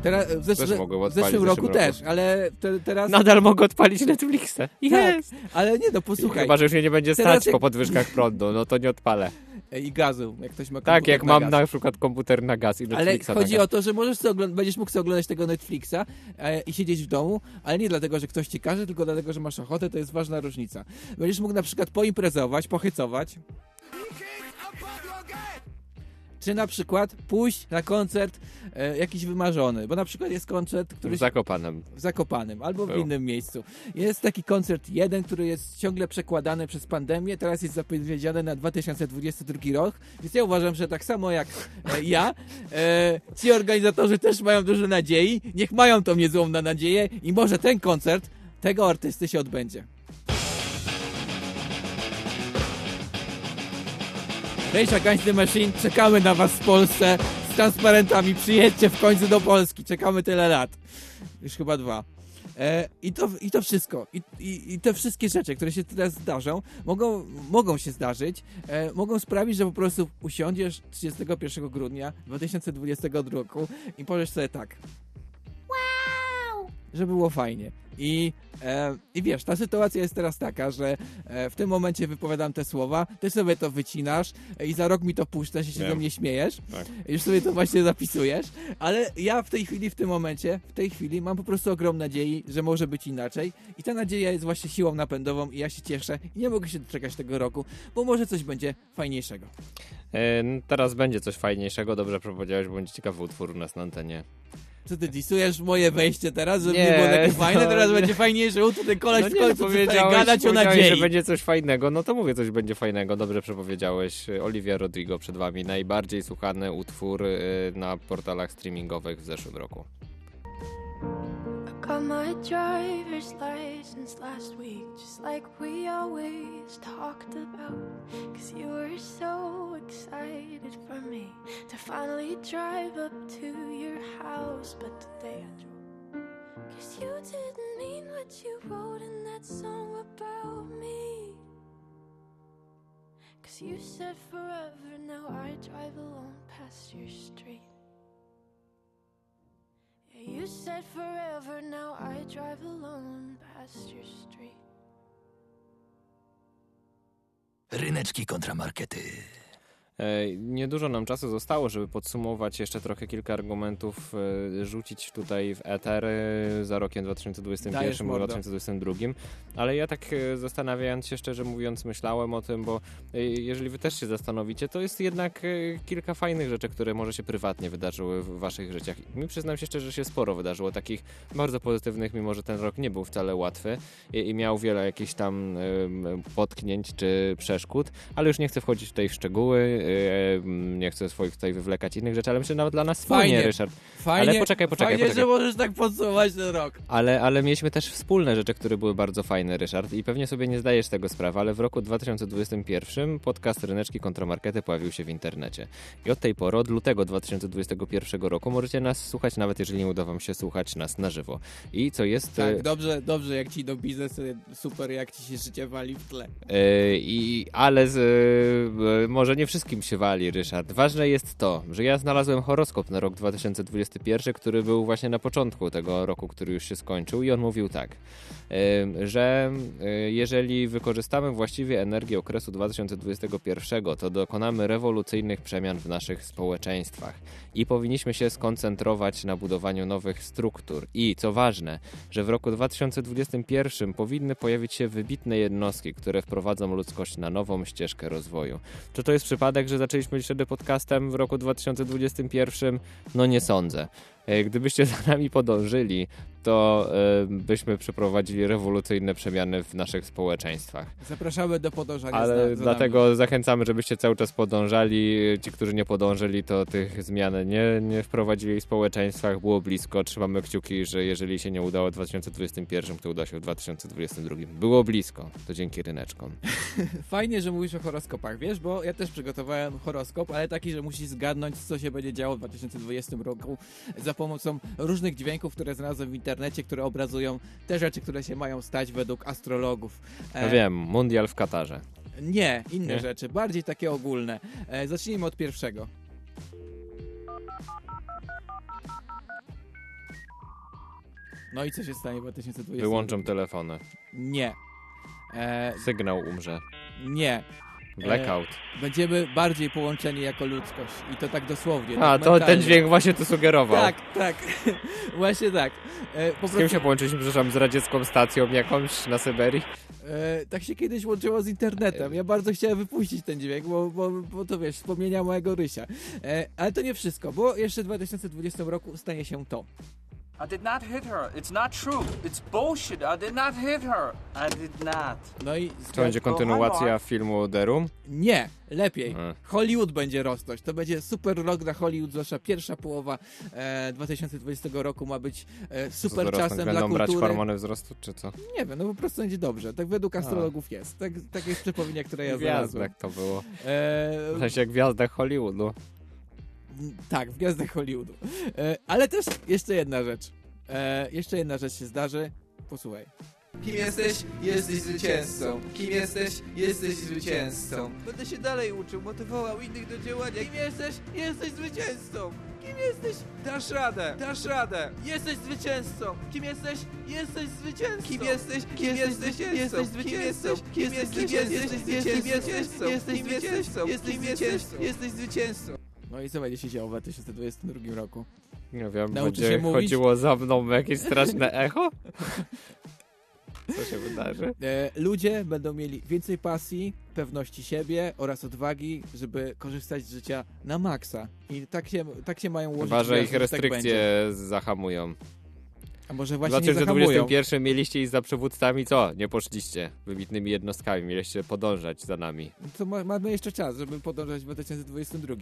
Teraz, w, zesz- w zeszłym w roku zeszłym roku. też, ale te, teraz... Nadal mogę odpalić Netflixa. Tak, Jest. ale nie no, posłuchaj. Chyba, że już mnie nie będzie stać jak- po podwyżkach prądu, no to nie odpalę. I gazu, jak ktoś ma Tak, jak mam gaz. na przykład komputer na gaz i Ale Netflixa chodzi na gaz. o to, że możesz będziesz mógł sobie oglądać tego Netflixa e, i siedzieć w domu, ale nie dlatego, że ktoś ci każe, tylko dlatego, że masz ochotę, to jest ważna różnica. Będziesz mógł na przykład poimprezować, pochycować. Czy na przykład pójść na koncert e, jakiś wymarzony, bo na przykład jest koncert, który W Zakopanem. w Zakopanem albo w Był. innym miejscu. Jest taki koncert jeden, który jest ciągle przekładany przez pandemię, teraz jest zapowiedziany na 2022 rok, więc ja uważam, że tak samo jak e, ja, e, ci organizatorzy też mają dużo nadziei, niech mają tą niezłomną nadzieję i może ten koncert tego artysty się odbędzie. Rage Against Machine, czekamy na was w Polsce z transparentami, przyjedźcie w końcu do Polski, czekamy tyle lat. Już chyba dwa. E, i, to, I to wszystko. I, i, I te wszystkie rzeczy, które się teraz zdarzą, mogą, mogą się zdarzyć, e, mogą sprawić, że po prostu usiądziesz 31 grudnia 2022 roku i powiesz sobie tak. Że było fajnie. I, e, I wiesz, ta sytuacja jest teraz taka, że e, w tym momencie wypowiadam te słowa, ty sobie to wycinasz e, i za rok mi to puszczasz i się Wiem. ze mnie śmiejesz. Tak. Już sobie to właśnie zapisujesz, ale ja w tej chwili, w tym momencie, w tej chwili mam po prostu ogrom nadziei, że może być inaczej i ta nadzieja jest właśnie siłą napędową i ja się cieszę i nie mogę się doczekać tego roku, bo może coś będzie fajniejszego. E, teraz będzie coś fajniejszego, dobrze powiedziałeś, bo będzie ciekawy utwór u nas na antenie. Co ty disujesz moje wejście teraz, żeby nie, Nie, było takie fajne, no, teraz nie. będzie fajniejsze, u tutaj koleś no w nie, końcu przestaje powiedziałeś, gadać o nadziei. że będzie coś fajnego, no to mówię, coś będzie fajnego, dobrze przepowiedziałeś. Olivia Rodrigo przed wami, najbardziej słuchany utwór y, na portalach streamingowych w zeszłym roku. Got my driver's license last week, just like we always talked about. Cause you were so excited for me to finally drive up to your house. But today I drove. Cause you didn't mean what you wrote in that song about me. Cause you said forever, now I drive alone past your street. You said forever, now I drive alone past your street. Ryneczki kontramarkety. E, Niedużo nam czasu zostało, żeby podsumować jeszcze trochę kilka argumentów, e, rzucić tutaj w eter e, za rokiem 2021 Dajesz, albo mordo. 2022, ale ja tak zastanawiając się szczerze mówiąc myślałem o tym, bo jeżeli wy też się zastanowicie, to jest jednak kilka fajnych rzeczy, które może się prywatnie wydarzyły w waszych życiach. Mi przyznam się szczerze, że się sporo wydarzyło takich bardzo pozytywnych, mimo że ten rok nie był wcale łatwy i, miał wiele jakichś tam potknięć czy przeszkód, ale już nie chcę wchodzić tutaj w szczegóły, nie chcę swoich tutaj wywlekać innych rzeczy, ale myślę, że nawet dla nas wspólnie, Fajnie. Ryszard. Fajnie, ale poczekaj, poczekaj, fajnie, poczekaj. że możesz tak podsumować ten rok. Ale, ale mieliśmy też wspólne rzeczy, które były bardzo fajne, Ryszard, i pewnie sobie nie zdajesz tego sprawy, ale w roku 2021 podcast Ryneczki Kontramarkety pojawił się w internecie. I od tej pory, od lutego 2021 roku, możecie nas słuchać, nawet jeżeli nie uda wam się słuchać nas na żywo. I co jest... Tak, dobrze, dobrze, jak ci do biznesu, super, jak ci się życie wali w tle. E, I, ale z, e, może nie wszystkim się wali, Ryszard. Ważne jest to, że ja znalazłem horoskop na rok 2021, który był właśnie na początku tego roku, który już się skończył i on mówił tak, że jeżeli wykorzystamy właściwie energię okresu 2021, to dokonamy rewolucyjnych przemian w naszych społeczeństwach i powinniśmy się skoncentrować na budowaniu nowych struktur. I co ważne, że w roku 2021 powinny pojawić się wybitne jednostki, które wprowadzą ludzkość na nową ścieżkę rozwoju. Czy to jest przypadek, że zaczęliśmy wtedy podcastem w roku 2021? No nie sądzę. E, Gdybyście za nami podążyli, to e, byśmy przeprowadzili rewolucyjne przemiany w naszych społeczeństwach. Zapraszamy do podążania Ale za, dlatego zachęcamy, żebyście cały czas podążali. Ci, którzy nie podążyli, to tych zmian nie, nie wprowadzili w społeczeństwach. Było blisko. Trzymamy kciuki, że jeżeli się nie udało w 2021, to uda się w 2022. Było blisko. To dzięki ryneczkom. Fajnie, że mówisz o horoskopach, wiesz, bo ja też przygotowałem horoskop, ale taki, że musisz zgadnąć, co się będzie działo w 2020 roku pomocą różnych dźwięków, które znalazłem w internecie, które obrazują te rzeczy, które się mają stać według astrologów. Ja wiem, mundial w Katarze. Nie, inne Nie? rzeczy, bardziej takie ogólne. E, zacznijmy od pierwszego. No i co się stanie w 2020? Wyłączam telefony. Nie. E, Sygnał umrze. nie. Blackout. E, będziemy bardziej połączeni jako ludzkość. I to tak dosłownie. A, tak to ten mentalnie. dźwięk właśnie to sugerował. Tak, tak. Właśnie tak. E, po Z kim prostu- się połączyliśmy, przepraszam, z radziecką stacją jakąś na Syberii? E, tak się kiedyś łączyło z internetem. Ja bardzo chciałem wypuścić ten dźwięk, bo, bo, bo to wiesz, wspomnienia mojego Rysia. E, ale to nie wszystko, bo jeszcze w 2020 roku stanie się to. I did not hit her. It's not true. It's bullshit. I did not hit her. I did not. No i... To będzie kontynuacja filmu The Room? Nie, lepiej. E. Hollywood będzie rosnąć. To będzie super rok dla Hollywood, zwłaszcza pierwsza połowa e, 2020 roku ma być e, super czasem będą dla brać kultury. hormony wzrostu, czy co? Nie wiem, no po prostu będzie dobrze. Tak według astrologów jest. Tak, tak jest które ja znalazłem. Gwiazdek to było. E, W sensie gwiazdek Hollywoodu. Tak, w gwiazdach Hollywoodu. E, ale też jeszcze jedna rzecz. E, jeszcze jedna rzecz się zdarzy. Posłuchaj. Kim jesteś? Jesteś zwycięzcą. Kim jesteś? Jesteś zwycięzcą. Będę się dalej uczył, motywował innych do działania. Kim jesteś? Jesteś zwycięzcą. Kim jesteś? Dasz radę, dasz radę. Jesteś zwycięzcą. Kim jesteś? Jesteś zwycięzcą. Kim jesteś? Kim jesteś? Jesteś zwycięzcą. Kim jesteś? Jesteś zwycięzcą. Jesteś zwycięzcą. Jesteś zwycięzcą. Jesteś zwycięzcą. No i co będzie się działo w 2022 roku? Nie wiem, Nauczy będzie mówić? chodziło za mną jakieś straszne echo? Co się wydarzy? E, ludzie będą mieli więcej pasji, pewności siebie oraz odwagi, żeby korzystać z życia na maksa. I tak się, tak się mają ułożyć. Chyba, że ich tak restrykcje będzie. zahamują. A może W właśnie nie zahamują. 2021 mieliście iść za przywódcami, co? Nie poszliście wybitnymi jednostkami, mieliście podążać za nami. To ma, mamy jeszcze czas, żeby podążać w 2022.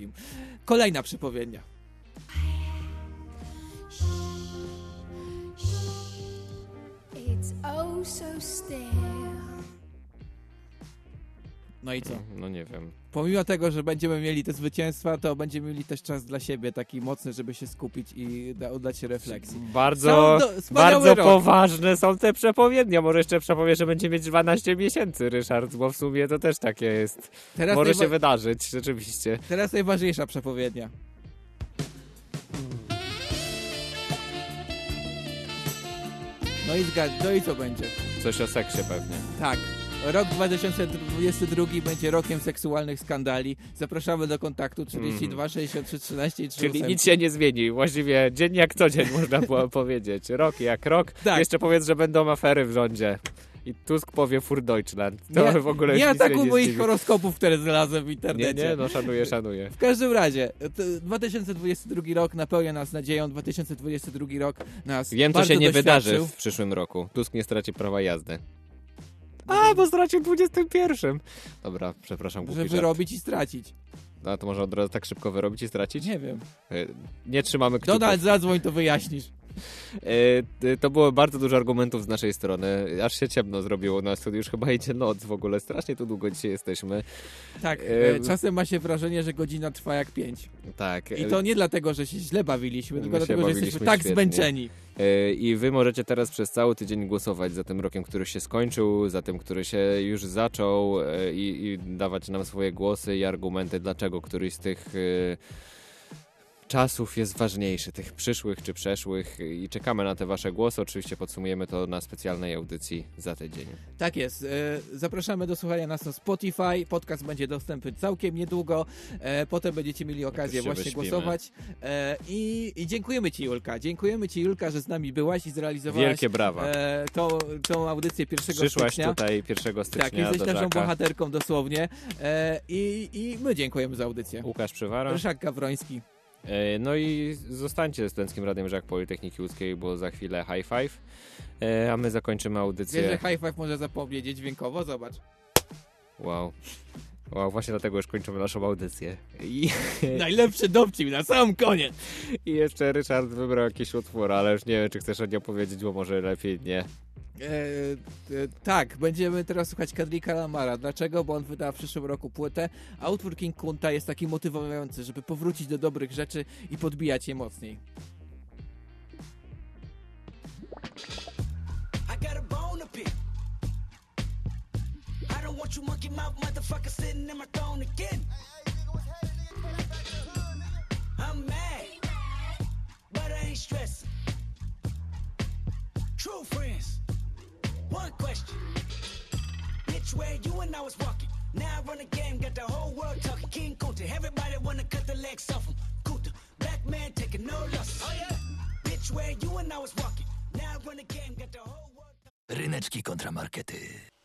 Kolejna przepowiednia. It's oh so still. No i co? No nie wiem. Pomimo tego, że będziemy mieli te zwycięstwa, to będziemy mieli też czas dla siebie, taki mocny, żeby się skupić i da, oddać się refleksji. Bardzo, do- bardzo rok. poważne są te przepowiednie. Może jeszcze przepowie, że będzie mieć 12 miesięcy, Ryszard, bo w sumie to też takie jest. Teraz Może się wydarzyć, rzeczywiście. Teraz najważniejsza przepowiednia. No i zgadź, no i co będzie? Coś o seksie pewnie. Tak. Rok 2022 będzie rokiem seksualnych skandali. Zapraszamy do kontaktu 32 63 13 i 3 Czyli nic się nie zmieni. Właściwie dzień jak co dzień można było powiedzieć. Rok jak rok. Tak. Jeszcze powiedz, że będą afery w rządzie. I Tusk powie für Deutschland. To nie, w ogóle nie atakuj nie moich zdziwi. horoskopów, które znalazłem w Nie, internecie. nie, no szanuję, szanuję. W każdym razie, to 2022 rok napełnia nas nadzieją, 2022 rok nas Wiem, co się nie wydarzy w przyszłym roku. Tusk nie straci prawa jazdy. A, bo stracił w 21. Dobra, przepraszam, głupi Że wyrobić i stracić. A to może od razu tak szybko wyrobić i stracić? Nie wiem. Y, Nie trzymamy kciuków. Donald, zadzwoń, to wyjaśnisz. E, To było bardzo dużo argumentów z naszej strony. Aż się ciemno zrobiło na studiu. Już chyba idzie noc w ogóle. Strasznie tu długo dzisiaj jesteśmy. Tak, E, e, czasem ma się wrażenie, że godzina trwa jak pięć. Tak. I to nie dlatego, że się źle bawiliśmy, My tylko dlatego, że bawiliśmy jesteśmy tak świetnie. zmęczeni. I wy możecie teraz przez cały tydzień głosować za tym rokiem, który się skończył, za tym, który się już zaczął i, i dawać nam swoje głosy i argumenty, dlaczego któryś z tych czasów jest ważniejszy, tych przyszłych czy przeszłych i czekamy na te wasze głosy. Oczywiście podsumujemy to na specjalnej audycji za tydzień. Tak jest. E, Zapraszamy do słuchania nas na Spotify. Podcast będzie dostępny całkiem niedługo. E, Potem będziecie mieli okazję się właśnie wyśpimy. głosować. E, I, I dziękujemy Ci, Julka. Dziękujemy Ci, Julka, że z nami byłaś i zrealizowałaś Wielkie brawa. tą, tą audycję 1 Przyszłaś stycznia. tutaj 1 stycznia Tak, jesteś naszą Żaka. bohaterką dosłownie. I, I my dziękujemy za audycję. Łukasz Przywara. Ryszak Gawroński. E, No i zostańcie z Studenckim Radiem Żak Politechniki Łódzkiej, bo za chwilę high five, E, a my zakończymy audycję. Wiesz, że high five może zapomnieć dźwiękowo? Zobacz. Wow. Wow, właśnie dlatego już kończymy naszą audycję. I, Najlepszy dowcip na sam koniec. I jeszcze Ryszard wybrał jakiś utwór, ale już nie wiem, czy chcesz o nim opowiedzieć, bo może lepiej nie. E, e, tak, będziemy teraz słuchać Kendricka Lamara. Dlaczego? Bo on wyda w przyszłym roku płytę, a utwór King Kunta jest taki motywujący, żeby powrócić do dobrych rzeczy i podbijać je mocniej. True friends. One question. Bitch, where you and I was walking. Now I run the game, got the whole world talking. King Kunta, everybody wanna cut the legs off him. Kunta, black man taking no losses. Oh yeah. Bitch, where you and I was walking. Now I run the game, got the whole world. Ryneczki kontramarkety.